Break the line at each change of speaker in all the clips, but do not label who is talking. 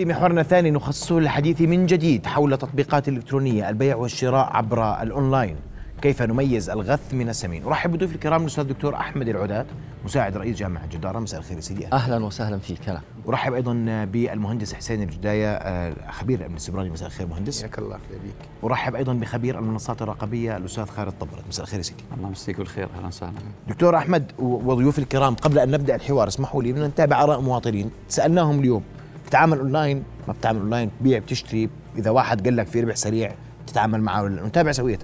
في محورنا الثاني نخصصه للحديث من جديد حول تطبيقات الإلكترونية البيع والشراء عبر الأونلاين. كيف نميز الغث من السمين؟ أرحب بضيف الكرام الأستاذ الدكتور أحمد العداد مساعد رئيس جامعة جدارة. مساء الخير سيدي.
أهلا وسهلا فيك هلا
أرحب أيضا بالمهندس حسين الجداية آه، خبير الأمن السيبراني مساء الخير مهندس.
حياك الله خير بيك
أرحب أيضا بخبير المنصات الرقمية الأستاذ خالد طبرت مساء الخير سيدي.
الله يمسيك بالخير. أهلا وسهلا.
دكتور أحمد وضيوف الكرام قبل أن نبدأ الحوار اسمحوا لي بدنا نتابع آراء مواطنين. سألناهم اليوم بتتعامل أونلاين ما بتعمل أونلاين بتبيع بتشتري. إذا واحد قال لك في ربح سريع تتعامل معه. ولا نتابع سوية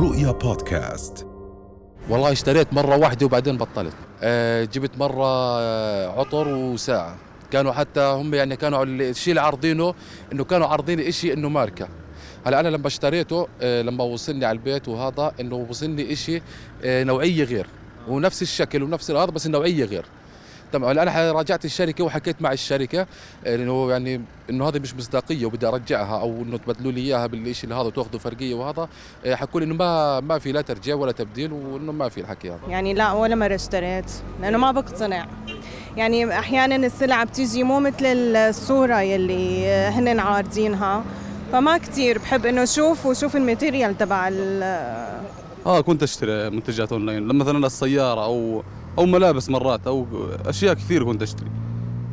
رؤيا بودكاست.
والله اشتريت مرة واحدة وبعدين بطلت. أه جبت مرة آه، عطر وساعة. كانوا حتى هم يعني كانوا الشيء اللي عارضينه إنه كانوا عارضين شيء إنه ماركة. هلا أنا لما اشتريته أه لما وصلني على البيت وهذا إنه وصلني شيء أه نوعية غير. ونفس الشكل ونفس هذا بس النوعية غير. تمام أنا راجعت الشركة وحكيت مع الشركة انه يعني إنه هذه مش مصداقية وبدي أرجعها أو إنه تبدلوا لي إياها بالشيء اللي هذا وتأخذوا فرقية وهذا. إيه، حكوا لي إنه ما ما في لا ترجيع ولا تبديل وإنه ما في الحكي هذا.
يعني لا ولا مره اشتريت لأنه ما بقتنع. يعني أحيانا السلعة بتيجي مو مثل الصورة يلي هن عارضينها. فما كثير بحب إنه أشوف وشوف الماتيريال تبع
آه كنت أشتري منتجات أونلاين. لما مثلا السيارة أو أو ملابس مرات أو أشياء كثير كنت اشتري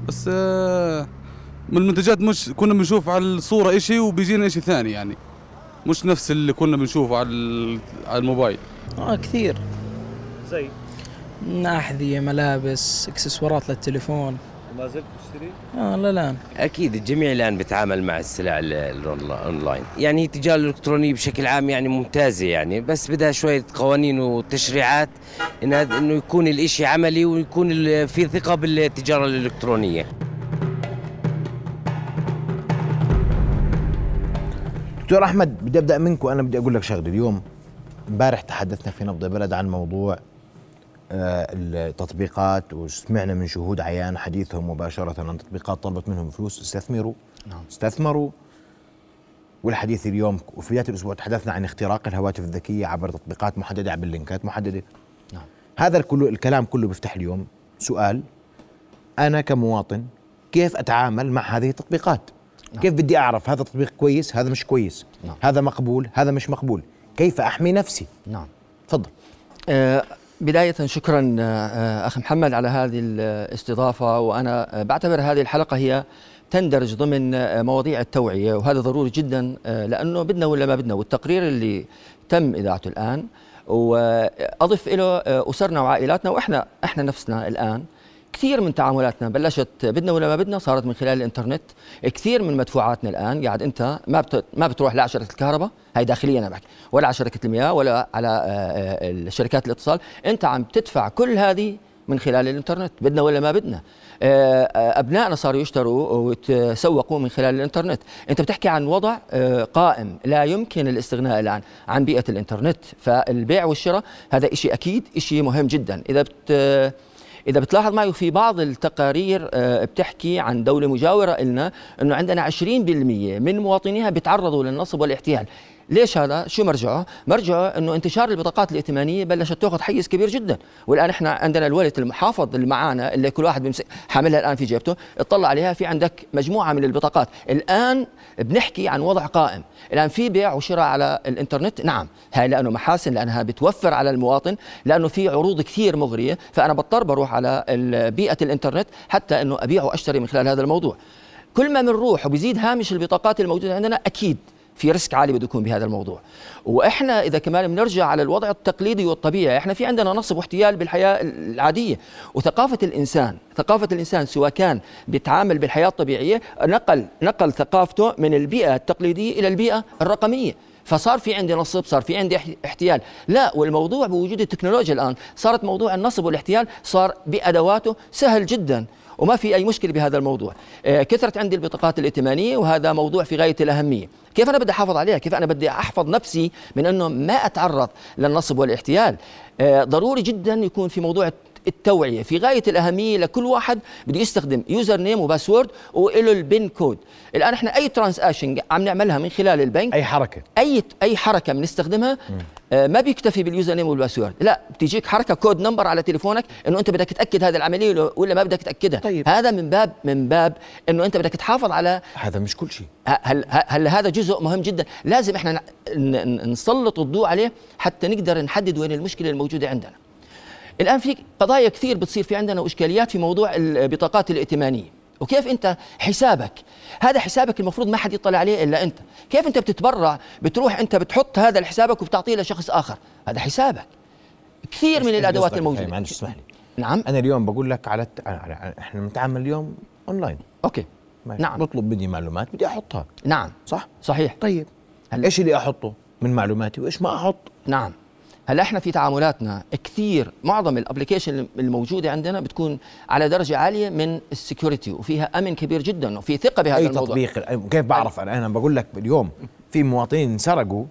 بس آه، من المنتجات مش كنا بنشوف على الصورة شيء وبيجينا شيء ثاني يعني. مش نفس اللي كنا بنشوفه على على الموبايل.
آه كثير.
زي
أحذية ملابس إكسسوارات للتليفون.
وما زلت تشتري؟
آه لا لا.
أكيد الجميع الآن بيتعامل مع السلع الأونلاين. يعني التجارة الإلكترونية بشكل عام يعني ممتازة يعني بس بدها شوية قوانين وتشريعات إنه يكون الإشي عملي ويكون في ثقة بالتجارة الإلكترونية.
دكتور أحمد بدي أبدأ منك وأنا بدي أقول لك شغلة. اليوم امبارح تحدثنا في نبض البلد عن موضوع التطبيقات وسمعنا من شهود عيان حديثهم مباشرة عن تطبيقات طلبت منهم فلوس استثمروا. نعم. استثمروا. والحديث اليوم وفي بداية الأسبوع تحدثنا عن اختراق الهواتف الذكية عبر تطبيقات محددة عبر لينكات محددة. نعم. هذا الكل الكلام كله بيفتح اليوم سؤال. أنا كمواطن كيف أتعامل مع هذه التطبيقات؟ نعم. كيف بدي أعرف هذا تطبيق كويس هذا مش كويس؟ نعم. هذا مقبول هذا مش مقبول؟ كيف أحمي نفسي؟
نعم.
تفضل.
آه بداية شكرا آه، آه، أخي محمد على هذه الاستضافة. وأنا بعتبر هذه الحلقة هي تندرج ضمن آه، مواضيع التوعية. وهذا ضروري جدا لأنه بدنا ولا ما بدنا؟ والتقرير اللي تم إذاعته الآن. وأضف له أسرنا وعائلاتنا وإحنا إحنا نفسنا الآن كثير من تعاملاتنا بلشت بدنا ولا ما بدنا صارت من خلال الإنترنت. كثير من مدفوعاتنا الآن قاعد أنت ما. ما بتروح لا شركة الكهرباء هاي داخليا أنا بحكي ولا على شركة المياه ولا على آه، آه، شركات الاتصال. أنت عم تدفع كل هذه من خلال الإنترنت بدنا ولا ما بدنا. آه، أبنائنا صاروا يشتروا ويتسوقوا من خلال الإنترنت. أنت بتحكي عن وضع قائم لا يمكن الاستغناء الآن عن بيئة الإنترنت. فالبيع والشراء هذا شيء أكيد شيء مهم جدا. إذا بت إذا بتلاحظ معي في بعض التقارير آه، بتحكي عن دولة مجاورة لنا إنه عندنا 20% من مواطنيها بيتعرضوا للنصب والاحتيال. ليش هذا؟ شو مرجعه؟ مرجعه إنه انتشار البطاقات الائتمانية بلشت تأخذ حيز كبير جدا، والآن إحنا عندنا الولد المحافظ اللي معانا اللي كل واحد بيمسك حاملها الآن في جيبته، اطلع عليها في عندك مجموعة من البطاقات، الآن بنحكي عن وضع قائم، الآن في بيع وشراء على الإنترنت، نعم، هاي لأنه محاسن لأنها بتوفر على المواطن، لأنه في عروض كثير مغرية، فأنا بضطر بروح على بيئة الإنترنت حتى إنه أبيع وأشتري من خلال هذا الموضوع. كل ما بنروح وبيزيد هامش البطاقات الموجودة عندنا أكيد في ريسك عالي بده يكون بهذا الموضوع. وإحنا إذا كمان بنرجع على الوضع التقليدي والطبيعي إحنا في عندنا نصب واحتيال بالحياة العادية. وثقافة الإنسان ثقافة الإنسان سواء كان بيتعامل بالحياة الطبيعية نقل نقل ثقافته من البيئة التقليدية إلى البيئة الرقمية. فصار في عندي نصب صار في عندي احتيال. لا والموضوع بوجود التكنولوجيا الآن صارت موضوع النصب والاحتيال صار بأدواته سهل جدا. وما في أي مشكلة بهذا الموضوع. آه، كثرت عندي البطاقات الائتمانية وهذا موضوع في غاية الأهمية. كيف أنا بدي أحافظ عليها؟ كيف أنا بدي أحفظ نفسي من أنه ما أتعرض للنصب والاحتيال؟ آه، ضروري جدا يكون في موضوع التوعية. في غاية الأهمية لكل واحد بده يستخدم username و password وله ال PIN code. الآن إحنا أي transaction عم نعملها من خلال البنك؟
أي حركة.
أي أي حركة بنستخدمها؟ آه ما بيكتفي بال username وال password. لا بتجيك حركة code number على تليفونك إنه أنت بدك تأكد هذه العملية ولا- ما بدك تأكدها.
طيب.
هذا من باب من باب إنه أنت بدك تحافظ على
هذا مش كل شيء.
هل هل هذا جزء مهم جدا؟ لازم إحنا نسلط الضوء عليه حتى نقدر نحدد وين المشكلة الموجودة عندنا. الآن في قضايا كثير بتصير في عندنا وإشكاليات في موضوع البطاقات الائتمانية. وكيف أنت حسابك؟ هذا حسابك المفروض ما حد يطلع عليه إلا أنت. كيف أنت بتتبرع؟ بتروح أنت بتحط هذا لحسابك وبتعطيه لشخص آخر. هذا حسابك. كثير من
الأدوات؟
الموجودة.
معلش اسمح لي.
نعم.
أنا اليوم بقول لك على, الت... إحنا بنتعامل اليوم online
okay.
ماشي.
نعم.
بطلب مني معلومات بدي أحطها.
نعم.
صح؟
صحيح.
طيب.
هل-
إيش اللي أحطه من معلوماتي وإيش ما أحط؟
نعم. هلا إحنا في تعاملاتنا كثير معظم ال application الموجودة عندنا بتكون على درجة عالية من ال security وفيها أمن كبير جدا وفي ثقة بهذا
أي
الموضوع.
تطبيق؟ كيف بعرف؟ أنا أنا بقول لك اليوم في مواطنين انسرقوا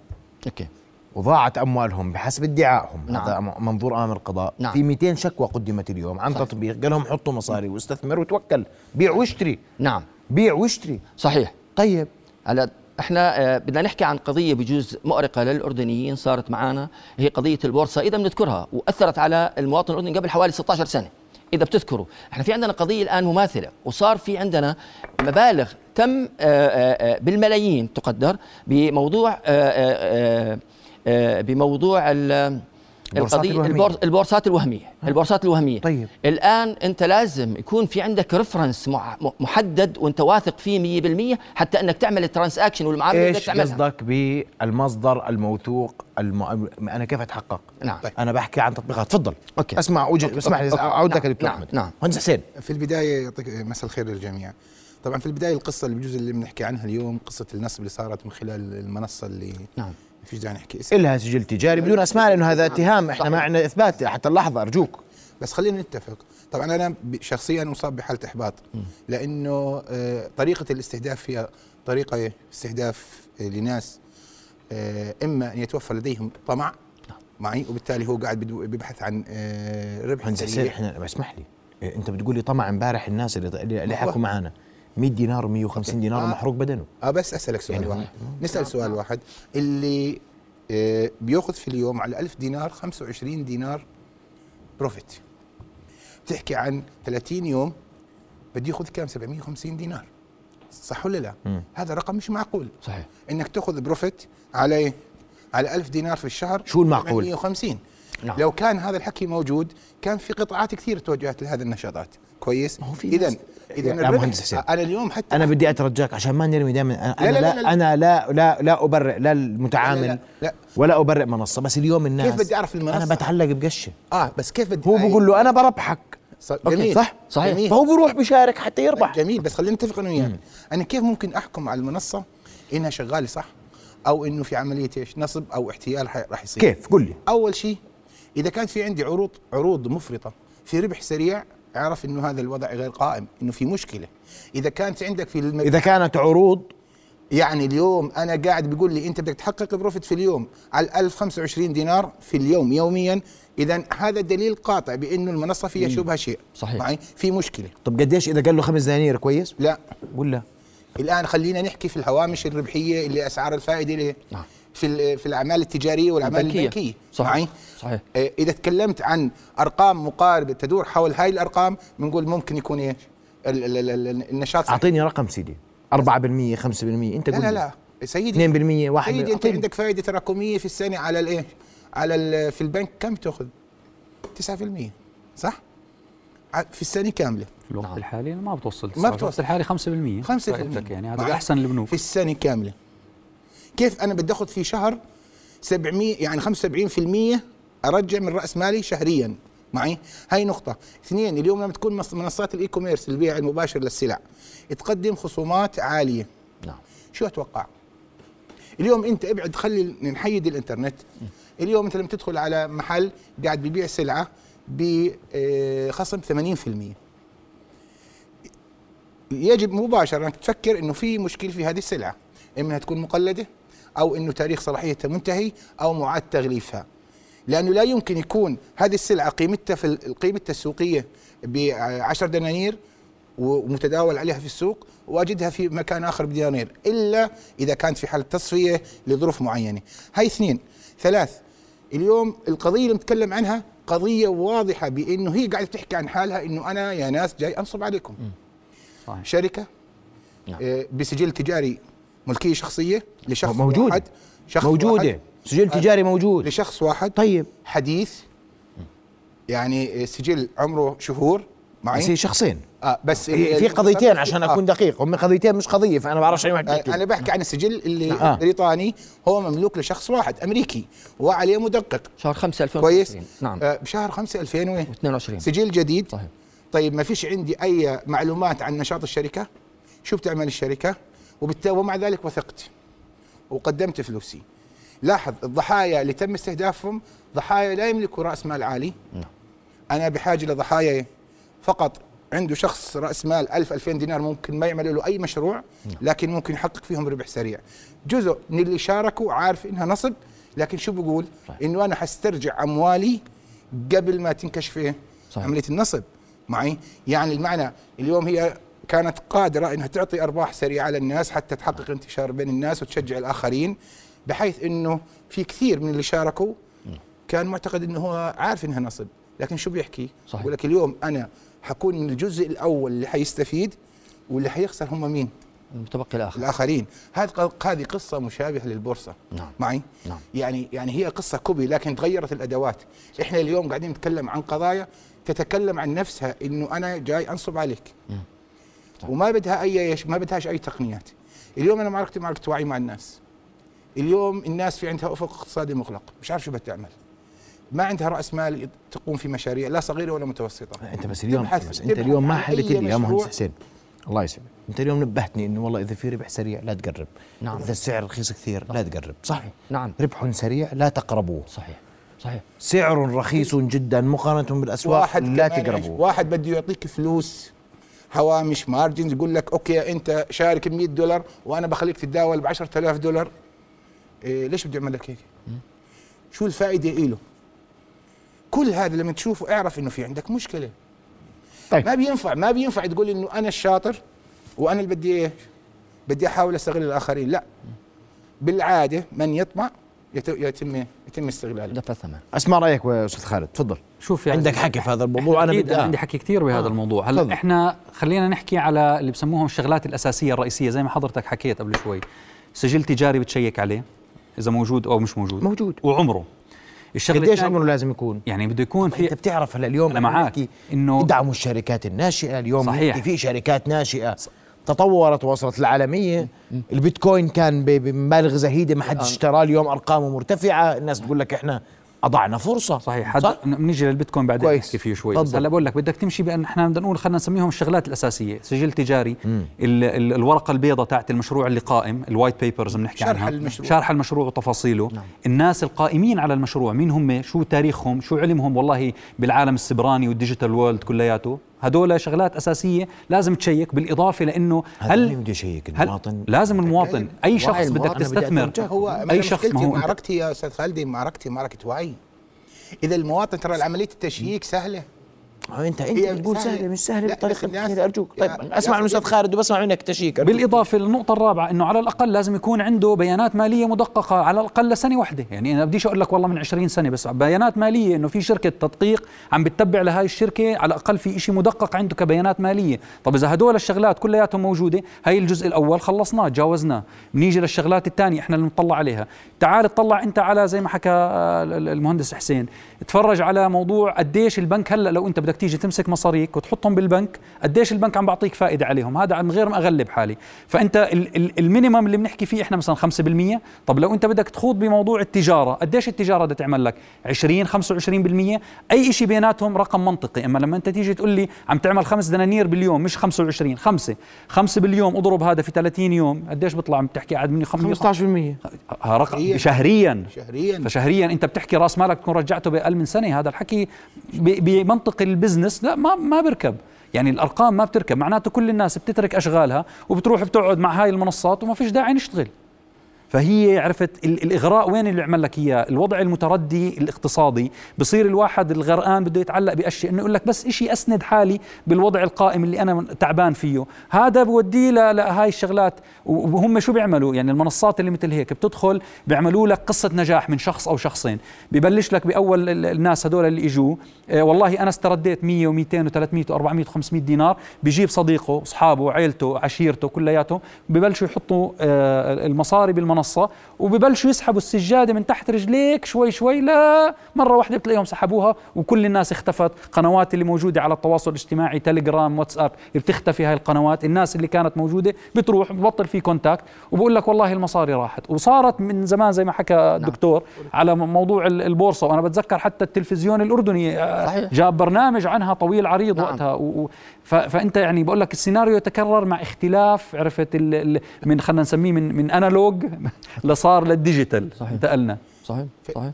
okay.
وضاعت أموالهم بحسب ادعائهم.
نعم.
هذا منظور امام القضاء.
نعم.
في 200 شكوى قدمت اليوم عن
صحيح.
تطبيق. قال لهم حطوا مصاري واستثمر وتوكل. بيع واشتري.
نعم.
بيع واشتري.
صحيح.
طيب.
هلا إحنا آه، بدنا نحكي عن قضية بجوز مؤرقة للأردنيين صارت معنا هي قضية البورصة إذا بنذكرها وأثرت على المواطن الأردني قبل حوالي 16 سنة إذا بتذكروا. إحنا في عندنا قضية الآن مماثلة وصار في عندنا مبالغ تم آه، آه، بالملايين تقدر بموضوع بموضوع ال- القضية
الوهمية.
البورص البورصات الوهمية البورصات الوهمية
طيب.
الآن أنت لازم يكون في عندك ريفرنس محدد وأنت واثق فيه 100% حتى أنك تعمل ال transaction والمعامله اللي بدك
إيش
تعملها
قصدك بالمصدر الموثوق الم... أنا كيف أتحقق
نعم
أنا بحكي عن تطبيقات تفضل
okay.
أسمع وجه
okay.
أسمح لي
أوكي.
أعود لك
نعم.
دكتور
نعم.
احمد
نعم.
مهندس حسين
في البداية يعطيك مساء الخير للجميع طبعا في البداية القصة اللي بجوز اللي بنحكي عنها اليوم قصة النصب اللي صارت من خلال المنصة اللي
نعم
فيش داعي نحكي اسم.
إلها سجل تجاري بدون أسماء لأنه هذا اتهام. إحنا ما عندنا إثبات حتى اللحظه أرجوك.
بس خلينا نتفق. طبعا أنا ب- شخصيا مصاب بحالة إحباط لأنه آه، طريقة الاستهداف فيها طريقة استهداف آه، لناس آه، إما أن يتوفر لديهم طمع معي وبالتالي هو قاعد بيبحث عن ربح سريع.
إحنا اسمح لي. إيه، أنت بتقول لي طمع امبارح الناس اللي اللي حكوا معنا. 100 دينار و150 دينار
آه.
محروق بدنه.
آه بس أسألك سؤال
يعني
واحد. نسأل سؤال واحد. اللي آه، بيأخذ في اليوم على 1000 دينار 25 دينار profit بتحكي عن 30 يوم بده يأخذ كام؟ 750 دينار. صح ولا لا؟
مم.
هذا رقم مش معقول.
صحيح.
إنك تأخذ profit على على 1000 دينار في الشهر
شو المعقول؟
750
نعم.
لو كان هذا الحكي موجود كان في قطاعات كثير توجهت لهذه النشاطات. كويس؟
ما هو في
اذا إذا
يا مهندس حسين.
أنا اليوم حتى
أنا بدي أترجاك عشان ما نرمي دائما. أنا
لا، لا،
لا,
لا، لا.
أنا لا لا لا أبرئ لا المتعامل
لا، لا، لا.
ولا أبرئ منصة بس اليوم الناس
كيف بدي أعرف المنصة؟
أنا بتعلق بقشة.
آه بس كيف بدي
هو بقول له أنا بربحك.
جميل.
صح؟
صحيح.
جميل.
فهو بيروح بيشارك حتى يربح.
جميل بس خلينا نتفق أنا وياك. أنا كيف ممكن أحكم على المنصة؟ إنها شغالة صح؟ أو إنه في عملية إيش؟ نصب أو احتيال راح يصير.
كيف؟ قل لي.
أول شيء إذا كانت في عندي عروض عروض مفرطة في ربح سريع اعرف إنه هذا الوضع غير قائم إنه في مشكلة. إذا كانت عندك في الم...
إذا كانت عروض.
يعني اليوم أنا قاعد بيقول لي أنت بدك تحقق بروفيت في اليوم على 1025 دينار في اليوم يوميا اذا هذا دليل قاطع بأنه المنصة فيها شبهة شيء.
صحيح.
معي؟ في مشكلة.
طب قديش إذا قال له خمس دنانير كويس؟
لا.
ولا
الآن خلينا نحكي في الهوامش الربحية اللي أسعار الفائدة اللي
نعم.
في ال- في الأعمال التجارية والأعمال
البنكية.
البنكية
صحيح.
معي
صحيح.
آه، إذا تكلمت عن أرقام مقاربه تدور حول هاي الأرقام بنقول ممكن يكون إيش ال- ال- ال- ال- النشاط صحيح.
أعطيني رقم سيدي 4% 5% أنت
لا لا. لا سيدي
2% واحد
سيدي
أنت.
عندك فائدة تراكميه في السنة على الايه على ال- في البنك كم تأخذ 9% صح في السنة كاملة
في الوقت الحالي ما بتوصل
ما. بتوصل.
الوقت الحالي 5%
5%
فائدتك يعني هذا. أحسن البنوك
في السنة كاملة كيف أنا بدي أخذ في شهر 700 يعني 75% أرجع من رأس مالي شهريا؟ معي؟ هاي نقطة. اثنين اليوم لما تكون منصات ال e-commerce البيع المباشر للسلع تقدم خصومات عالية.
نعم.
شو أتوقع؟ اليوم أنت ابعد خلي نحيد الإنترنت. اليوم أنت لما تدخل على محل قاعد بيبيع سلعة بخصم 80% يجب مباشرة انك تفكر إنه في مشكلة في هذه السلعة. إما انها تكون مقلدة أو إنه تاريخ صلاحيتها منتهي أو معاد تغليفها. لأنه لا يمكن يكون هذه السلعة قيمتها في ال- قيمتها السوقية ب 10 دنانير ومتداول عليها في السوق وأجدها في مكان آخر بدنانير إلا إذا كانت في حالة تصفية لظروف معينة. هاي اثنين. ثلاث اليوم القضية اللي نتكلم عنها قضية واضحة بإنه هي قاعدة تحكي عن حالها إنه أنا يا ناس جاي أنصب عليكم.
صحيح.
شركة آه، بسجل تجاري ملكية شخصية لشخص
موجودة.
واحد شخص
موجودة.
واحد.
سجل تجاري موجود.
لشخص واحد.
طيب.
حديث. يعني سجل عمره شهور. معي؟
بس هي شخصين.
آه بس
في في قضيتين عشان أكون دقيق. هم قضيتين مش قضية فأنا ما بعرفش اي واحد
آه،. أنا بحكي عن السجل اللي
آه.
بريطاني. هو مملوك لشخص واحد أمريكي وعليه مدقق.
شهر 5
كويس؟
2020 نعم.
آه بشهر 5 2022
22
سجل جديد.
صحيح
طيب ما فيش عندي أي معلومات عن نشاط الشركة؟ شو بتعمل الشركة؟ وبالتالي ومع ذلك وثقت وقدمت فلوسي. لاحظ الضحايا اللي تم استهدافهم ضحايا لا يملكوا رأس مال عالي. أنا بحاجة لضحايا فقط. عنده شخص رأس مال 1000 2000 دينار ممكن ما يعمل له أي مشروع لكن ممكن يحقق فيهم ربح سريع. جزء من اللي شاركوا عارف إنها نصب لكن شو بقول؟ إنه أنا حسترجع أموالي قبل ما تنكشف إيه؟ عملية النصب. معي؟ يعني المعنى اليوم هي كانت قادرة إنها تعطي أرباح سريعة للناس حتى تحقق انتشار بين الناس وتشجع الآخرين بحيث إنه في كثير من اللي شاركوا كان معتقد إنه هو عارف إنها نصب. لكن شو بيحكي؟
صحيح.
يقول لك اليوم أنا حكون من الجزء الأول اللي حيستفيد واللي حيخسر هم مين؟
المتبقي الآخر.
الآخرين. هذه هذه قصة مشابهة للبورصة.
نعم.
معي؟
نعم.
يعني يعني هي قصة كوبي لكن تغيرت الأدوات. إحنا اليوم قاعدين نتكلم عن قضايا تتكلم عن نفسها إنه أنا جاي أنصب عليك. وما بدها أي ما بدهاش أي تقنيات. اليوم أنا معركتي معركه وعي مع الناس. اليوم الناس في عندها أفق اقتصادي مغلق مش عارف شو بتعمل. ما عندها رأس مال تقوم في مشاريع لا صغيرة ولا متوسطة.
أنت بس اليوم بس
أنت
اليوم ما حلت لي يا. مهندس حسين. الله يسلمك. أنت اليوم نبهتني إنه والله إذا في ربح سريع لا تقرب.
نعم.
إذا السعر رخيص كثير لا تقرب. صح
نعم.
ربح سريع لا تقربوه.
صحيح. صحيح.
سعر رخيص جدا مقارنة بالأسواق
واحد
لا تقربوه.
واحد بده يعطيك فلوس هوامش margins يقول لك okay أنت شارك ب 100 دولار وأنا بخليك تتداول ب 10000 دولار إيه ليش بده يعمل لك هيك؟ شو الفائدة له؟ كل هذا لما تشوفه اعرف إنه في عندك مشكلة
طيب.
ما بينفع ما بينفع تقول إنه أنا الشاطر وأنا اللي بدي إيش؟ بدي أحاول أستغل الآخرين لا بالعادة من يطمع يت- يتم يتم استغلاله
دفع ثمن
أسمع رأيك أستاذ خالد تفضل
شوف يعني
عندك حكي في هذا الموضوع
أنا
بدي
أنا
آه.
عندي حكي كثير بهذا
آه.
الموضوع هلا. إحنا خلينا نحكي على اللي بسموهم الشغلات الأساسية الرئيسية زي ما حضرتك حكيت قبل شوي سجل تجاري بتشيك عليه إذا موجود أو مش موجود
موجود
وعمره الشغلة
قديش عمره لازم يكون؟
يعني بده يكون
في
أنت
بتعرف هلا اليوم
أنا معك.
انه ادعموا الشركات الناشئة اليوم
صحيح.
في شركات ناشئة تطورت ووصلت العالمية البيتكوين كان بمبالغ زهيدة ما حدش اشتراه اليوم أرقامه مرتفعة الناس تقول لك إحنا أضعنا فرصة.
صحيح. حد بنيجي للبيتكوين بعدين
كويس.
نحكي فيه شوي. بس. هلا بقول لك بدك تمشي بأن إحنا بدنا نقول خلينا نسميهم الشغلات الأساسية. سجل تجاري. ال ال الورقة البيضاء تاعت المشروع اللي قائم ال white papers
بنحكي
عنها.
المشروع.
شرح المشروع وتفاصيله. نعم. الناس القائمين على المشروع مين هم؟ شو تاريخهم؟ شو علمهم؟ والله بالعالم السبراني وال digital world كلياته. هدول شغلات أساسية لازم ت check بالإضافة لأنه
هل
هل
بده ي check
هل
المواطن
لازم المواطن أي شخص بدك تستثمر.
هو
أي شخص ما هو
معركتي يا أستاذ خالدي معركتي معركة وعي إذا المواطن ترى عمليه التشييك
سهلة انت انت
هي
بتقول. سهله مش سهله
بطريقة
كثير أرجوك. طيب
أسمع
من أستاذ
أخي-
خالد وبسمع منك. تشيك.
بالإضافة للنقطه الرابعة إنه على الأقل لازم يكون عنده بيانات مالية مدققة على الأقل لسنه واحدة. يعني أنا بديش أقول لك والله من 20 سنة بس بيانات مالية إنه في شركة تدقيق عم بتتبع لهاي الشركة على الأقل في شيء مدقق عنده كبيانات مالية. طب إذا هدول الشغلات كلياتهم موجودة هاي الجزء الأول خلصناه تجاوزناه بنيجي للشغلات الثانية إحنا اللي بنطلع عليها. تعال اطلع أنت على زي ما حكى المهندس حسين. تفرج على موضوع قديش البنك هلأ لو أنت بدك تيجي تمسك مصاريك وتحطهم بالبنك قديش البنك عم بعطيك فائدة عليهم؟ هذا من غير ما أغلب حالي. فأنت ال- ال- المينيمم اللي بنحكي فيه إحنا مثلا 5% طب لو أنت بدك تخوض بموضوع التجارة قديش التجارة بدها تعمل لك؟ 20 25% أي شيء بيناتهم رقم منطقي. أما لما أنت تيجي تقول لي عم تعمل خمس دنانير باليوم مش 25 خمسة. خمسة باليوم أضرب هذا في 30 يوم. قديش بيطلع؟ عم تحكي قاعد مني
15%
ها رقم
شهرياً.
شهريا.
شهريا.
فشهريا. أنت بتحكي رأس مالك تكون رجعته بأقل من سنة. هذا الحكي ب- بمنطق البزنس لا ما ما بيركب. يعني الأرقام ما بتركب. معناته كل الناس بتترك أشغالها وبتروح بتقعد مع هاي المنصات وما فيش داعي نشتغل. فهي عرفت ال- الإغراء وين اللي عمل لك إياه؟ الوضع المتردي الاقتصادي. بصير الواحد الغرقان بده يتعلق بأشياء إنه يقول لك بس إشي أسند حالي بالوضع القائم اللي أنا تعبان فيه. هذا بوديه لهاي الشغلات. وهم شو بيعملوا؟ يعني المنصات اللي مثل هيك بتدخل بيعملوا لك قصة نجاح من شخص أو شخصين. ببلش لك بأول ال- الناس هدول اللي إجوا آه والله أنا استرديت 100 و200 و300 و400 و500 دينار بيجيب صديقه أصحابه عيلته عشيرته كلياتهم. ببلشوا يحطوا آه المصاري بالمنصه وببلشوا يسحبوا السجادة من تحت رجليك شوي شوي لا مرة واحدة بتلاقيهم سحبوها وكل الناس اختفت. قنوات اللي موجودة على التواصل الاجتماعي تليجرام واتساب بتختفي هاي القنوات الناس اللي كانت موجودة بتروح ببطل في contact وبقول لك والله المصاري راحت. وصارت من زمان زي ما حكى الدكتور على موضوع ال- البورصة. وأنا بتذكر حتى التلفزيون الأردني آه،
صحيح.
جاب برنامج عنها طويل عريض
نعم.
وقتها. و... و... ف... فأنت يعني بقول لك السيناريو يتكرر مع اختلاف عرفت ال... ال... من خلينا نسميه من من analog لصار لل digital.
صحيح.
انتقلنا.
صحيح صحيح.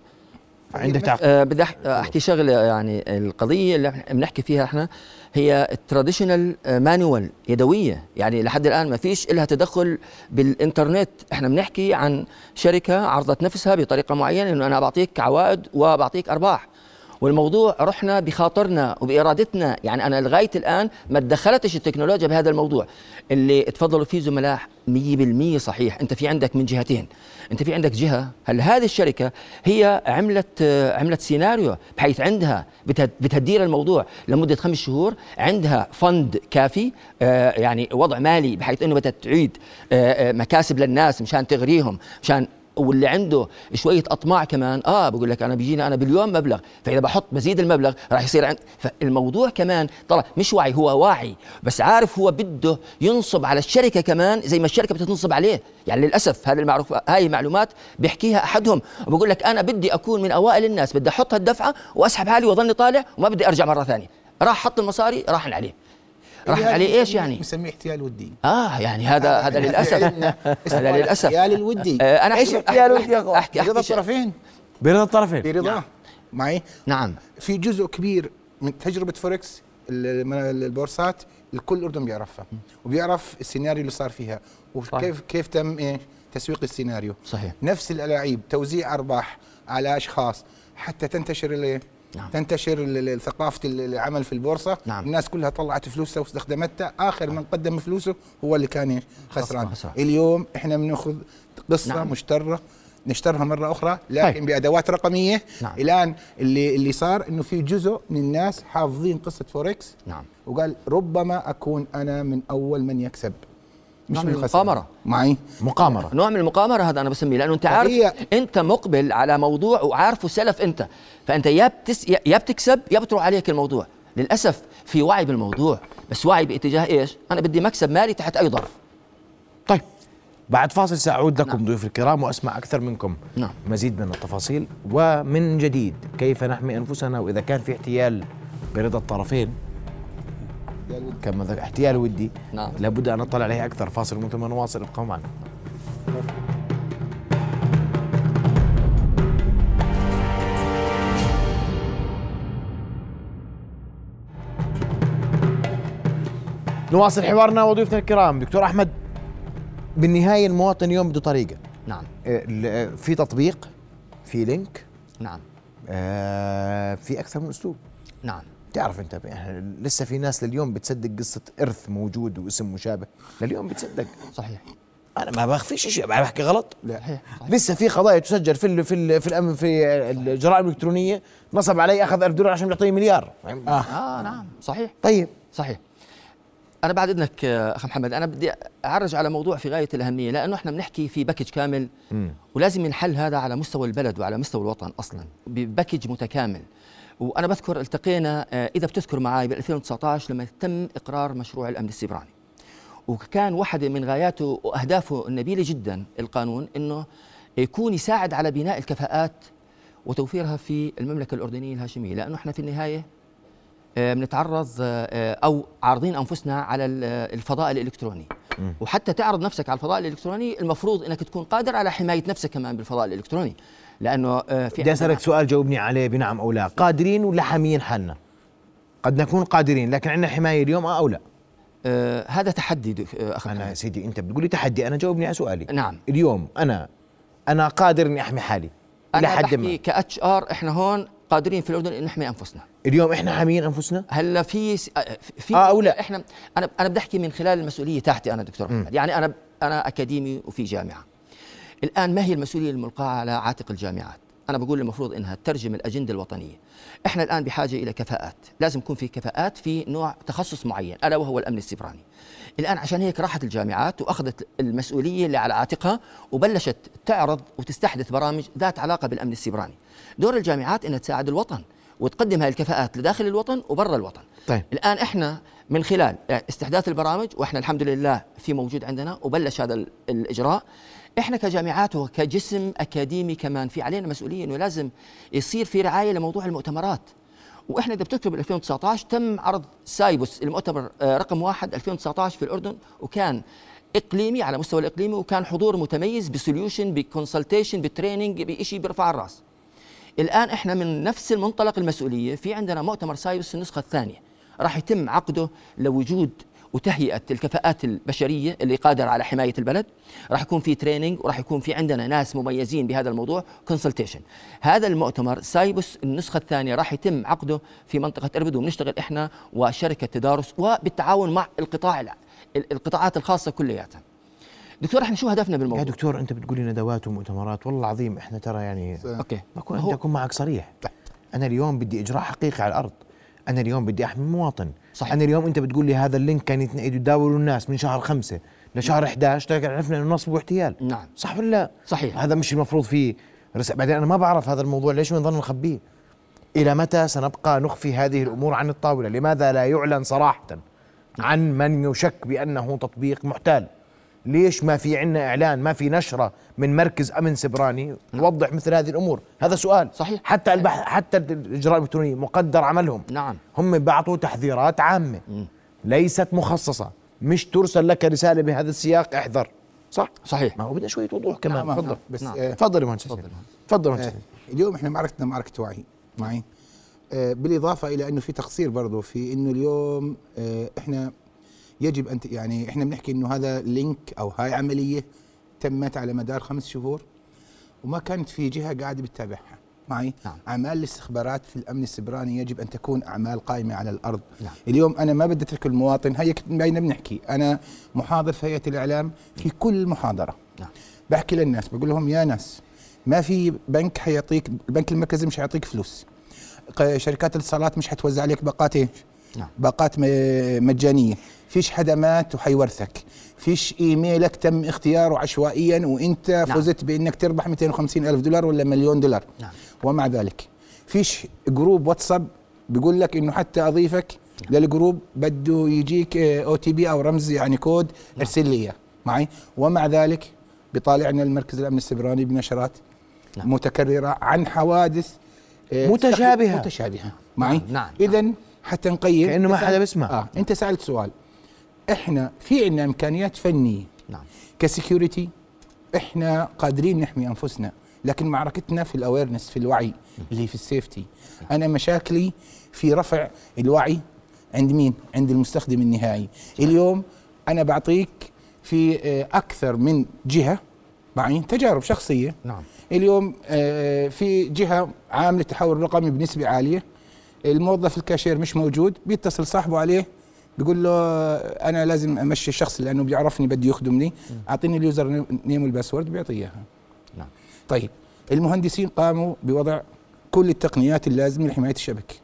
عندك تعقيب؟
آه بدي أح- أحكي شغلة يعني القضية اللي إحنا بنحكي فيها إحنا هي ال traditional manual يدوية. يعني لحد الآن ما فيش لها تدخل بالإنترنت. إحنا بنحكي عن شركة عرضت نفسها بطريقة معينة إنه أنا بعطيك عوائد وبعطيك أرباح. والموضوع رحنا بخاطرنا وبإرادتنا. يعني أنا لغاية الآن ما تدخلتش التكنولوجيا بهذا الموضوع. اللي تفضلوا فيه زملاء 100% صحيح. انت في عندك من جهتين. انت في عندك جهة هل هذه الشركة هي عملت آه، عملت سيناريو بحيث عندها بتد- بتدير الموضوع لمدة خمس شهور عندها فند كافي آه، يعني وضع مالي بحيث انه بدها تعيد آه، مكاسب للناس مشان تغريهم مشان واللي عنده شوية أطماع كمان آه بقول لك أنا بيجيني أنا باليوم مبلغ فإذا بحط بزيد المبلغ راح يصير عند فالموضوع كمان طلع مش وعي هو واعي بس عارف هو بده ينصب على الشركة كمان زي ما الشركة بتنصب عليه يعني للأسف هذه المعروف هاي المعلومات بيحكيها أحدهم وبقول لك أنا بدي أكون من أوائل الناس بدي أحط هالدفعة وأسحب حالي واظني طالع وما بدي أرجع مرة ثانية راح حط المصاري راحن عليه راح
هذا
عليه
إيش
يعني؟
بنسميه احتيال ودي.
آه يعني هذا هذا للأسف. هذا للأسف.
إحتيال الودي.
آه،
أنا
إيش
احتيال ودي يا؟
احكي
برضا
احكي شيء.
الطرفين.
برضا الطرفين.
برضا معي؟
نعم.
في جزء كبير من تجربة فوركس ال- من البورصات الكل الاردن بيعرفها وبيعرف السيناريو اللي صار فيها وكيف كيف تم إيه؟ تسويق السيناريو.
صحيح.
نفس الألاعيب توزيع أرباح على أشخاص حتى تنتشر الايه
نعم.
تنتشر ثقافة ال- العمل في البورصة
نعم.
الناس كلها طلعت فلوسها واستخدمتها آخر من قدم فلوسه هو اللي كان؟ خسران
خسران.
اليوم إحنا بنأخذ قصة
نعم.
نعم. مشترة نشترها مرة أخرى لكن
طيب.
بأدوات رقمية
نعم.
الآن اللي اللي صار إنه في جزء من الناس حافظين قصة فوركس
نعم
وقال ربما أكون أنا من أول من يكسب
نوع من. المقامرة.
معي.
مقامرة.
نوع من المقامرة هذا أنا بسميه لأنه أنت عارف
هي-
أنت مقبل على موضوع وعارفه سلف أنت. فأنت يا بتس يا بتكسب يا بتروح عليك الموضوع. للأسف في وعي بالموضوع بس وعي باتجاه إيش؟ أنا بدي مكسب مالي تحت أي ظرف.
طيب بعد فاصل سأعود لكم ضيوف الكرام وأسمع أكثر منكم
نعم.
مزيد من التفاصيل. ومن جديد كيف نحمي أنفسنا وإذا كان في احتيال برضا الطرفين؟ كما ذكر احتيال ودي
نعم.
لابد أن نطلع عليه أكثر. فاصل من ثم نواصل ابقوا معنا. نواصل حوارنا وضيوفنا الكرام. دكتور أحمد بالنهاية المواطن اليوم بده طريقة.
نعم.
آه، في تطبيق في لينك.
نعم.
آه، في أكثر من أسلوب.
نعم.
تعرف انت يعني لسه في ناس لليوم بتصدق قصة إرث موجود واسم مشابه. لليوم بتصدق.
صحيح.
أنا ما بخفيش شيء بحكي غلط.
صحيح صحيح.
لسه في قضايا تسجل في ال في ال في الامن في الجرائم الإلكترونية. نصب علي أخذ 1000 دولار عشان يعطيني مليار.
آه.
آه. نعم. صحيح.
طيب.
صحيح. أنا بعد إذنك اخ محمد أنا بدي أعرج على موضوع في غاية الأهمية لأنه إحنا بنحكي في package كامل.
مم.
ولازم ينحل هذا على مستوى البلد وعلى مستوى الوطن أصلا ب package متكامل. وأنا بذكر التقينا آه، إذا بتذكر معي ب 2019 لما تم إقرار مشروع الأمن السيبراني. وكان واحدة من غاياته وأهدافه النبيلة جدا القانون أنه يكون يساعد على بناء الكفاءات وتوفيرها في المملكة الأردنية الهاشمية لأنه إحنا في النهاية آه، بنتعرض آه، أو عارضين أنفسنا على ال- الفضاء الإلكتروني. وحتى تعرض نفسك على الفضاء الإلكتروني المفروض أنك تكون قادر على حماية نفسك كمان بالفضاء الإلكتروني. لأنه آه، في
بدي أسألك سؤال جاوبني عليه بنعم أو لا. قادرين ولا حاميين حالنا؟ قد نكون قادرين لكن عندنا حماية اليوم آه أو لا؟
آه، هذا تحدي آه، أخ أنا.
يا سيدي أنت بتقول لي تحدي أنا جاوبني على سؤالي.
نعم.
اليوم أنا أنا قادر إني أحمي حالي
أنا
حد
بحكي
ما.
كأتش آر إحنا هون قادرين في الأردن ان نحمي أنفسنا.
اليوم إحنا حاميين أنفسنا؟
هلأ في س- آه، في
آه أو لا؟
إحنا أنا أنا بدي أحكي من خلال المسؤولية تحتي أنا دكتور محمد يعني أنا أنا أكاديمي وفي جامعة. الآن ما هي المسؤولية الملقاة على عاتق الجامعات؟ أنا بقول المفروض إنها تترجم الأجندة الوطنية. إحنا الآن بحاجة إلى كفاءات. لازم يكون في كفاءات في نوع تخصص معين ألا وهو الأمن السيبراني. الآن عشان هيك راحت الجامعات وأخذت المسؤولية اللي على عاتقها وبلشت تعرض وتستحدث برامج ذات علاقة بالأمن السيبراني. دور الجامعات إنها تساعد الوطن وتقدم هاي الكفاءات لداخل الوطن وبرا الوطن.
طيب.
الآن إحنا من خلال استحداث البرامج وإحنا الحمد لله في موجود عندنا وبلش هذا ال- الإجراء إحنا كجامعات وكجسم أكاديمي كمان في علينا مسؤولية إنه لازم يصير في رعاية لموضوع المؤتمرات. وإحنا إذا بتذكر 2019 تم عرض سايبس المؤتمر آه، رقم واحد 2019 في الأردن وكان إقليمي على مستوى الإقليمي وكان حضور متميز ب solution ب consultation ب training بشيء بيرفع الرأس. الآن إحنا من نفس المنطلق المسؤولية في عندنا مؤتمر سايبس النسخة الثانية. راح يتم عقده لوجود وتهيئه الكفاءات البشرية اللي قادرة على حماية البلد. راح يكون في training وراح يكون في عندنا ناس مميزين بهذا الموضوع consultation هذا المؤتمر سايبس النسخة الثانية راح يتم عقده في منطقة اربد وبنشتغل إحنا وشركة تدارس وبالتعاون مع القطاع القطاعات الخاصة كلياتها دكتور إحنا شو هدفنا بالموضوع؟
يا دكتور أنت بتقولي ندوات ومؤتمرات والله العظيم إحنا ترى يعني
okay.
بكون بدي اكون معك صريح. أنا اليوم بدي إجراء حقيقي على الأرض. أنا اليوم بدي أحمي مواطن.
صحيح.
أنا اليوم أنت بتقول لي هذا ال link كان يتن- يداولوا الناس من شهر خمسة لشهر 11 لكن عرفنا إنه نصب واحتيال.
نعم.
صح ولا لا؟
صحيح.
هذا مش المفروض فيه رس... بعدين أنا ما بعرف هذا الموضوع ليش بنضل نخبيه؟ إلى متى سنبقى نخفي هذه الأمور عن الطاولة؟ لماذا لا يعلن صراحة عن من يشك بأنه تطبيق محتال؟ ليش ما في عندنا إعلان ما في نشرة من مركز أمن سبراني توضح مثل هذه الأمور؟ هذا سؤال.
صحيح.
حتى البحث حتى الإجراء الإلكتروني مقدر عملهم.
نعم.
هم بعطوا تحذيرات عامة. ليست مخصصة. مش ترسل لك رسالة بهذا السياق احذر. صح؟
صحيح.
ما هو بدنا شوية وضوح كمان.
نعم،
تفضل.
بس
نعم.
آه،
تفضل يا مهندس تفضل. مهندس
آه، اليوم إحنا معركتنا معركة وعي. معي؟ آه، بالإضافة إلى إنه في تقصير برضه في إنه اليوم آه، إحنا يجب أن يعني إحنا بنحكي إنه هذا لينك أو هاي عملية تمت على مدار خمس شهور وما كانت في جهة قاعدة بتتابعها معي
نعم.
أعمال الاستخبارات في الأمن السبراني يجب أن تكون أعمال قائمة على الأرض
نعم.
اليوم أنا ما بدي أترك المواطن هي باينه بنحكي أنا محاضر في هيئة الإعلام في كل محاضرة
نعم.
بحكي للناس بقول لهم يا ناس ما في بنك حيعطيك البنك المركزي مش حيعطيك فلوس شركات الاتصالات مش حتوزع عليك باقات إيش
نعم.
باقات مجانية فيش حدمات وحيورثك فيش إيميلك تم اختياره عشوائيا وإنت
نعم.
فزت بإنك تربح 250 ألف دولار ولا مليون دولار
نعم.
ومع ذلك فيش جروب واتساب بيقول لك إنه حتى أضيفك لل group بده يجيك OTP أو رمز يعني كود ارسل لي إياه معي ومع ذلك بيطالعنا المركز الامن السبراني بنشرات
نعم.
متكررة عن حوادث آه،
متشابهة.
متشابهة معي
نعم.
اذا حتى نقيم
كأنه ما حدا بيسمع.
آه أنت سألت سؤال إحنا في عندنا إمكانيات فنية.
نعم.
ك security إحنا قادرين نحمي أنفسنا لكن معركتنا في ال awareness في الوعي اللي في ال safety. أنا مشاكلي في رفع الوعي عند مين؟ عند المستخدم النهائي. اليوم أنا بعطيك في آه، أكثر من جهة معي تجارب شخصية.
نعم.
اليوم آه، في جهة عاملة التحول الرقمي بنسبة عالية. الموظف الكاشير مش موجود بيتصل صاحبه عليه بيقول له أنا لازم أمشي الشخص لأنه بيعرفني بده يخدمني. أعطيني ال username وال password بيعطيه. اياها
نعم.
طيب المهندسين قاموا بوضع كل التقنيات اللازمة لحماية الشبكة.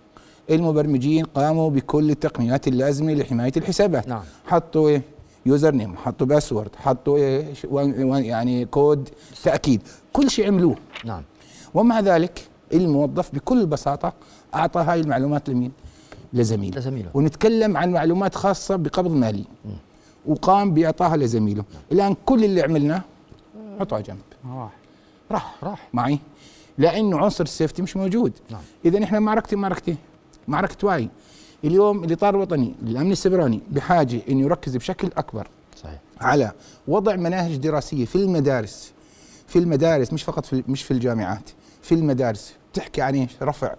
المبرمجين قاموا بكل التقنيات اللازمة لحماية الحسابات.
نعم.
حطوا إيه؟ user name حطوا password حطوا one- يعني كود تأكيد. كل شيء عملوه.
نعم.
ومع ذلك الموظف بكل بساطة أعطى هاي المعلومات لمين؟ لزميله.
لزميله.
ونتكلم عن معلومات خاصة بقبض مالي. وقام باعطائها لزميله. الآن كل اللي عملناه حطه على جنب.
راح.
راح. راح. معي. لأنه عنصر السيفتي مش موجود.
نعم.
إذا إحنا معركتي معركتي. معركة وعي اليوم الاطار الوطني للامن السبراني بحاجة إنه يركز بشكل أكبر
صحيح.
على وضع مناهج دراسية في المدارس. في المدارس مش فقط في مش في الجامعات. في المدارس. بتحكي عن إيش؟ رفع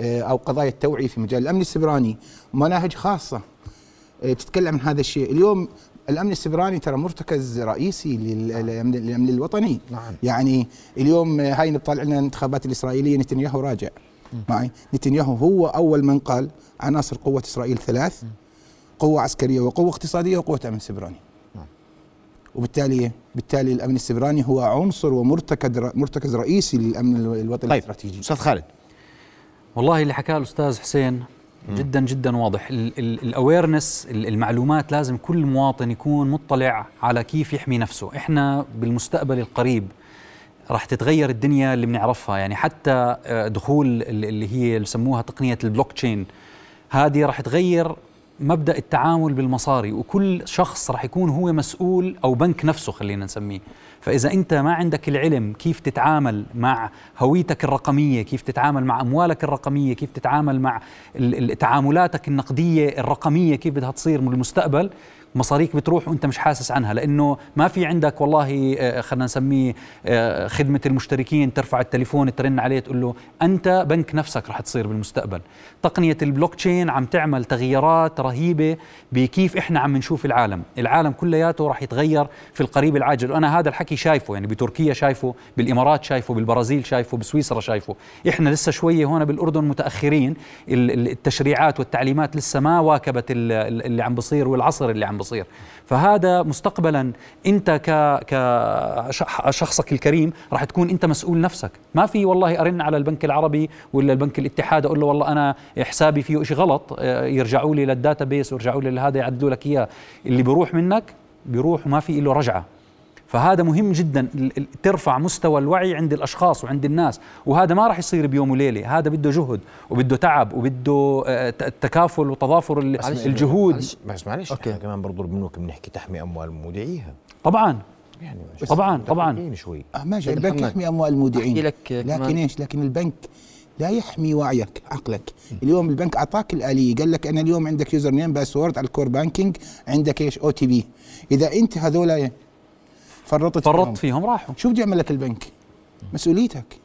أو قضايا التوعية في مجال الأمن السبراني. مناهج خاصة. آه، تتكلم عن هذا الشيء. اليوم الأمن السبراني ترى مرتكز رئيسي لل- للامن للأمن الوطني. نعم. يعني اليوم هاي نطلع لنا الانتخابات الإسرائيلية. نتنياهو راجع. معي؟ نتنياهو هو أول من قال عناصر قوة إسرائيل ثلاث قوة عسكرية وقوة اقتصادية وقوة أمن سبراني. وبالتالي بالتالي الأمن السبراني هو عنصر ومرتكز مرتكز رئيسي للأمن الوطني.
طيب
الاستراتيجي
أستاذ خالد.
والله اللي حكاه الأستاذ حسين جدا جدا واضح. ال awareness المعلومات لازم كل مواطن يكون مطلع على كيف يحمي نفسه. إحنا بالمستقبل القريب راح تتغير الدنيا اللي بنعرفها. يعني حتى آه، دخول ال- اللي هي اللي بسموها تقنية البلوك تشين هذه راح تغير مبدأ التعامل بالمصاري وكل شخص راح يكون هو مسؤول أو بنك نفسه خلينا نسميه. فإذا أنت ما عندك العلم كيف تتعامل مع هويتك الرقمية كيف تتعامل مع أموالك الرقمية كيف تتعامل مع تعاملاتك النقدية الرقمية كيف بدها تصير بالمستقبل مصاريك بتروح وانت مش حاسس عنها لأنه ما في عندك والله آه، خلينا نسميه آه، خدمة المشتركين ترفع التليفون ترن عليه تقول له أنت بنك نفسك رح تصير بالمستقبل. تقنية البلوك تشين عم تعمل تغييرات رهيبة بكيف إحنا عم نشوف العالم. العالم كلياته رح يتغير في القريب العاجل. وأنا هذا الحكي شايفه يعني بتركيا شايفه بالإمارات شايفه بالبرازيل شايفه بسويسرا شايفه. إحنا لسه شوية هون بالأردن متأخرين ال- ال- التشريعات والتعليمات لسه ما واكبت ال- ال- اللي عم بصير والعصر اللي عم بصير. فهذا مستقبلا أنت كشخصك الكريم راح تكون أنت مسؤول نفسك. ما في والله أرن على البنك العربي ولا البنك الاتحاد أقول له والله أنا حسابي فيه شيء غلط آه، يرجعوا لي لل database ويرجعوا لي لهذا يعدلوا لك إياه. اللي بيروح منك بيروح وما في له رجعة. فهذا مهم جدا ال- ال- ترفع مستوى الوعي عند الأشخاص وعند الناس. وهذا ما راح يصير بيوم وليلة. هذا بده جهد وبده تعب وبده آه، ت- تكافل وتضافر الجهود.
معلش بس معلش. إحنا كمان برضو بنوك بنحكي تحمي أموال مودعيها
طبعا.
يعني
طبعا طبعا.
شوي.
آه ماشي. البنك. يحمي أموال المودعين.
لك
لكن. إيش؟ لكن البنك لا يحمي وعيك عقلك. اليوم البنك أعطاك الآلية. قال لك أنا اليوم عندك user name password على ال core banking عندك إيش؟ OTP إذا أنت هذول فرطت
فرطت فيهم. راحوا.
شو بده يعمل لك البنك؟ مسؤوليتك.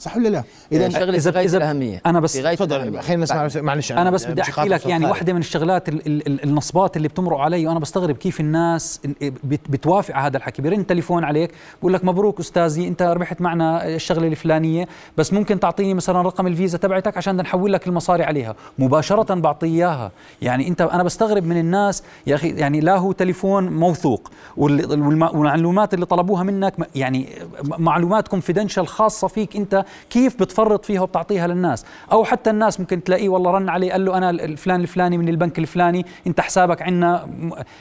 صح ولا لا؟ إذا
شغله في غاية الأهمية.
أنا بس
تفضل. خلينا نسمع معلش
أنا بس بدي
أحكي
لك يعني. واحدة من الشغلات ال ال ال النصبات اللي بتمرق علي وأنا بستغرب كيف الناس بت بتوافق على هذا الحكي. بيرن تليفون عليك بقول لك مبروك أستاذي أنت ربحت معنا الشغلة الفلانية بس ممكن تعطيني مثلا رقم الفيزا تبعتك عشان بدنا نحول لك المصاري عليها. مباشرة بعطيه إياها. يعني انت أنا بستغرب من الناس يا أخي يعني لا هو تليفون موثوق وال- والم- والمعلومات اللي طلبوها منك يعني معلومات confidential خاصة فيك أنت كيف بتفرط فيها وبتعطيها للناس. أو حتى الناس ممكن تلاقيه والله رن عليه قال له أنا الفلان الفلاني من البنك الفلاني أنت حسابك عندنا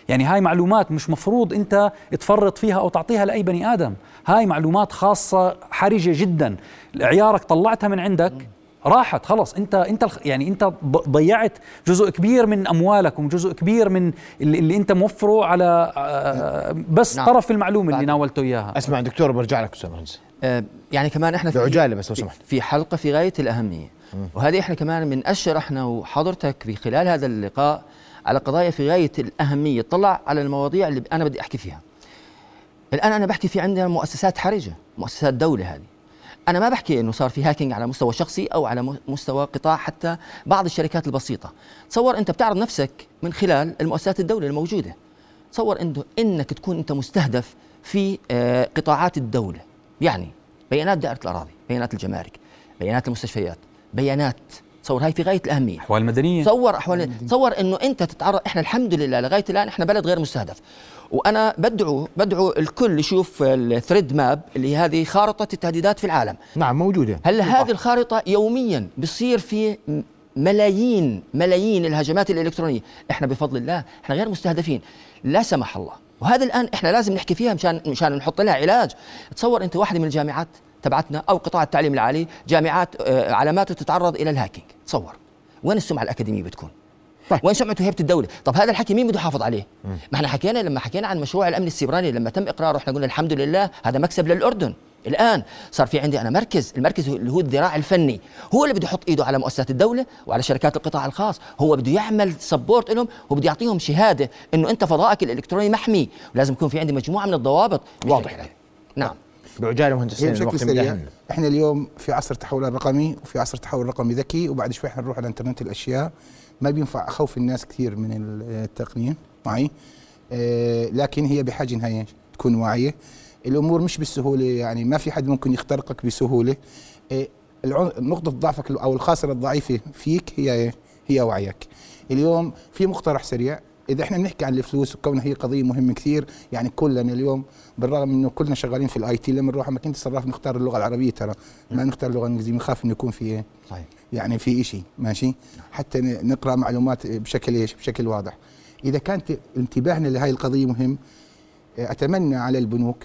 يعني هاي معلومات مش مفروض أنت تفرط فيها أو تعطيها لأي بني آدم. هاي معلومات خاصة حرجة جدا. عيارك طلعتها من عندك راحت خلص. أنت أنت يعني أنت ضيعت جزء كبير من اموالك وجزء كبير من اللي, اللي أنت موفره على آه، بس
نعم.
طرف المعلومة اللي ناولته إياها.
أسمع دكتور برجع لك أستاذ مهندس.
آه، يعني كمان إحنا في
بعجالة بس لو
في-
سمحت.
في حلقة في غاية الأهمية. وهذه إحنا كمان من اشر إحنا وحضرتك في خلال هذا اللقاء على قضايا في غاية الأهمية. طلع على المواضيع اللي أنا بدي أحكي فيها. الآن أنا بحكي في عندنا مؤسسات حرجة مؤسسات دولة هذه. أنا ما بحكي إنه صار في هاكينج على مستوى شخصي أو على مستوى قطاع حتى بعض الشركات البسيطة. تصور أنت بتعرض نفسك من خلال المؤسسات الدولة الموجودة. تصور إنه إنك تكون أنت مستهدف في آه، قطاعات الدولة. يعني بيانات دائرة الأراضي بيانات الجمارك بيانات المستشفيات بيانات تصور هاي في غاية الأهمية.
أحوال مدنية.
تصور أحوال تصور إنه أنت تتعرض إحنا الحمد لله لغاية الآن إحنا بلد غير مستهدف. وأنا بدعو بدعو الكل يشوف ال threat map اللي هي هذه خارطة التهديدات في العالم.
نعم موجودة.
هلا هذه الخارطة يوميا بصير في ملايين ملايين الهجمات الإلكترونية؟ إحنا بفضل الله إحنا غير مستهدفين. لا سمح الله وهذا الآن إحنا لازم نحكي فيها مشان مشان نحط لها علاج. تصور أنت واحدة من الجامعات تبعتنا أو قطاع التعليم العالي جامعات آه، علاماته تتعرض إلى ال hacking. تصور. وين السمعة الأكاديمية بتكون؟ طيب. وين سمعته هيبه الدولة طب هذا الحكي مين بده يحافظ عليه؟ ما إحنا حكينا لما حكينا عن مشروع الأمن السيبراني لما تم إقراره إحنا قلنا الحمد لله هذا مكسب للأردن. الآن صار في عندي أنا مركز المركز هو- اللي هو الذراع الفني. هو اللي بده يحط إيده على مؤسسات الدولة وعلى شركات القطاع الخاص. هو بده يعمل سبورت لهم وبده يعطيهم شهادة إنه أنت فضائك الإلكتروني محمي. ولازم يكون في عندي مجموعة من الضوابط. واضح. نعم.
بعجالة مهندسين
بشكل
الوقت
سريع إحنا اليوم في عصر تحول رقمي وفي عصر تحول رقمي ذكي وبعد شوي حنروح على إنترنت الأشياء. ما بينفع أخوف الناس كثير من التقنية معي؟ آه، لكن هي بحاجة إنها؟ تكون واعية. الأمور مش بالسهولة يعني ما في حد ممكن يخترقك بسهولة. آه، نقطه ضعفك أو الخاصره الضعيفة فيك هي إيه؟ هي وعيك. اليوم في مقترح سريع. إذا إحنا بنحكي عن الفلوس وكونها هي قضية مهمة كثير يعني كلنا اليوم بالرغم إنه كلنا شغالين في ال IT لما نروح مكان صراف نختار اللغة العربية ترى. ما نختار اللغة الإنجليزية بنخاف إنه يكون في إيه؟
صحيح.
يعني في شيء ماشي؟ حتى نقرأ معلومات بشكل إيش؟ بشكل واضح. إذا كانت انتباهنا لهذه القضية مهم أتمنى على البنوك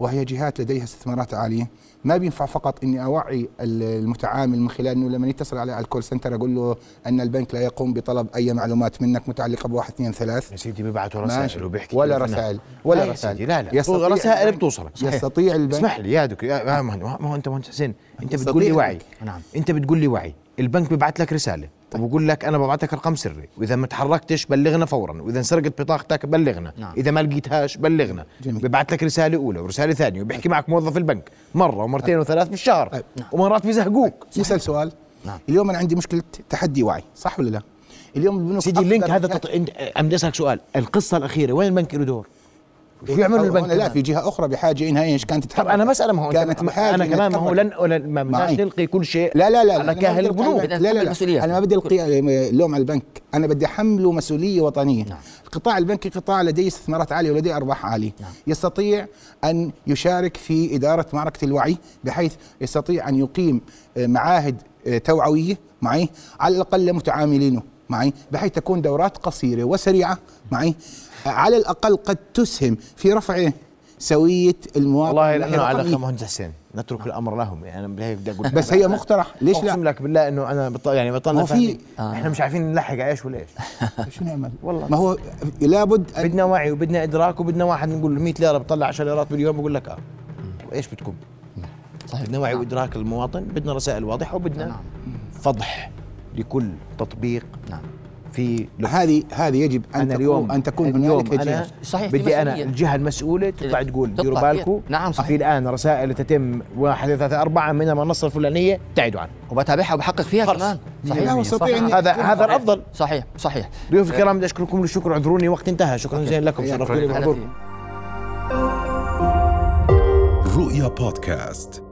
وهي جهات لديها استثمارات عالية. ما بينفع فقط إني أوعي ال- المتعامل من خلال إنه لما يتصل على الكول سنتر أقول له أن البنك لا يقوم بطلب أي معلومات منك متعلقة بواحد اثنين ثلاث.
يا سيدي بيبعتوا
ماشي.
رسائل وبيحكي
ولا رسائل ولا رسائل.
لا لا.
يستطيع
رسائل بتوصلك. صحيح.
يستطيع البنك
اسمح لي يا دكتور يا ما هو أنت مهندس حسين
أنت
بتقول لي وعي. نعم. أنت بتقول لي وعي. البنك بيبعت لك رسالة. وبقول لك أنا ببعت لك رقم سري. وإذا ما تحركتش بلغنا فورا. وإذا انسرقت بطاقتك بلغنا.
نعم.
إذا ما لقيتهاش بلغنا.
جميل.
ببعت لك رسالة أولى ورسالة ثانية وبيحكي معك موظف البنك مرة ومرتين وثلاث بالشهر.
طيب.
ومرات بيزهقوك
نسال سؤال.
نعم.
اليوم أنا عندي مشكلة تحدي وعي. صح ولا لا؟ اليوم البنوك
سيدي اللينك هذا تط... انت أسألك سؤال. القصة الأخيرة وين البنك له دور؟ شو يعمل
أو-
البنك
لا؟ في جهة أخرى بحاجة إنها إيش كانت تتحرك
طب أنا مساله ما هو
كانت بحاجه أنا
كمان ما هو. لن ما بدناش. نلقي كل شيء
لا لا لا
على
أنا
كاهل البنوك
لا لا لا. أنا ما بدي ألقي اللوم على البنك أنا بدي أحمله مسؤولية وطنية
نعم.
القطاع البنكي قطاع لديه استثمارات عالية ولديه أرباح عالية
نعم.
يستطيع أن يشارك في إدارة معركة الوعي بحيث يستطيع أن يقيم آه، معاهد آه، توعوية معي على الأقل لمتعاملينه معي بحيث تكون دورات قصيرة وسريعة معي. آه، على الأقل قد تسهم في رفع سوية المواطن
والله لأنه على. مهندس حسين نترك الأمر لهم. يعني أنا هيك بدي أقول
بس هي مقترح. ليش لا؟
اقسم لك بالله إنه أنا. يعني بطلنا
في-
إحنا مش عارفين نلحق على إيش ولا إيش
شو نعمل؟
والله.
ما هو لابد أن
بدنا وعي وبدنا إدراك وبدنا واحد نقول له 100 ليرة بطلع 10 ليرات باليوم بقول لك آه. وإيش بدكم؟
صحيح
بدنا وعي
نعم.
وإدراك المواطن بدنا رسائل واضحة وبدنا
نعم.
فضح. لكل تطبيق.
نعم.
في
هذه هذه يجب
أن
تكون
اليوم
أن تكون
اليوم
هنالك
أنا
جهة.
صحيح،
بدي
أنا.
الجهة المسؤولة تطلع تقول ديروا. بالكم
نعم، صحيح.
في الآن رسائل تتم واحد اثنين ثلاثة أربعة من المنصة الفلانية ابتعدوا عنها.
وبتابعها وبحقق فيها
خلص.
كمان. صحيح.
ان
هذا هذا الأفضل.
صحيح. صحيح.
ضيوف الكرام بدي أشكركم الشكر اعذروني وقت انتهى. شكرا جزيلا لكم.
شكراً.
شرفتوني
أنا
بحضوركم
رؤيا بودكاست.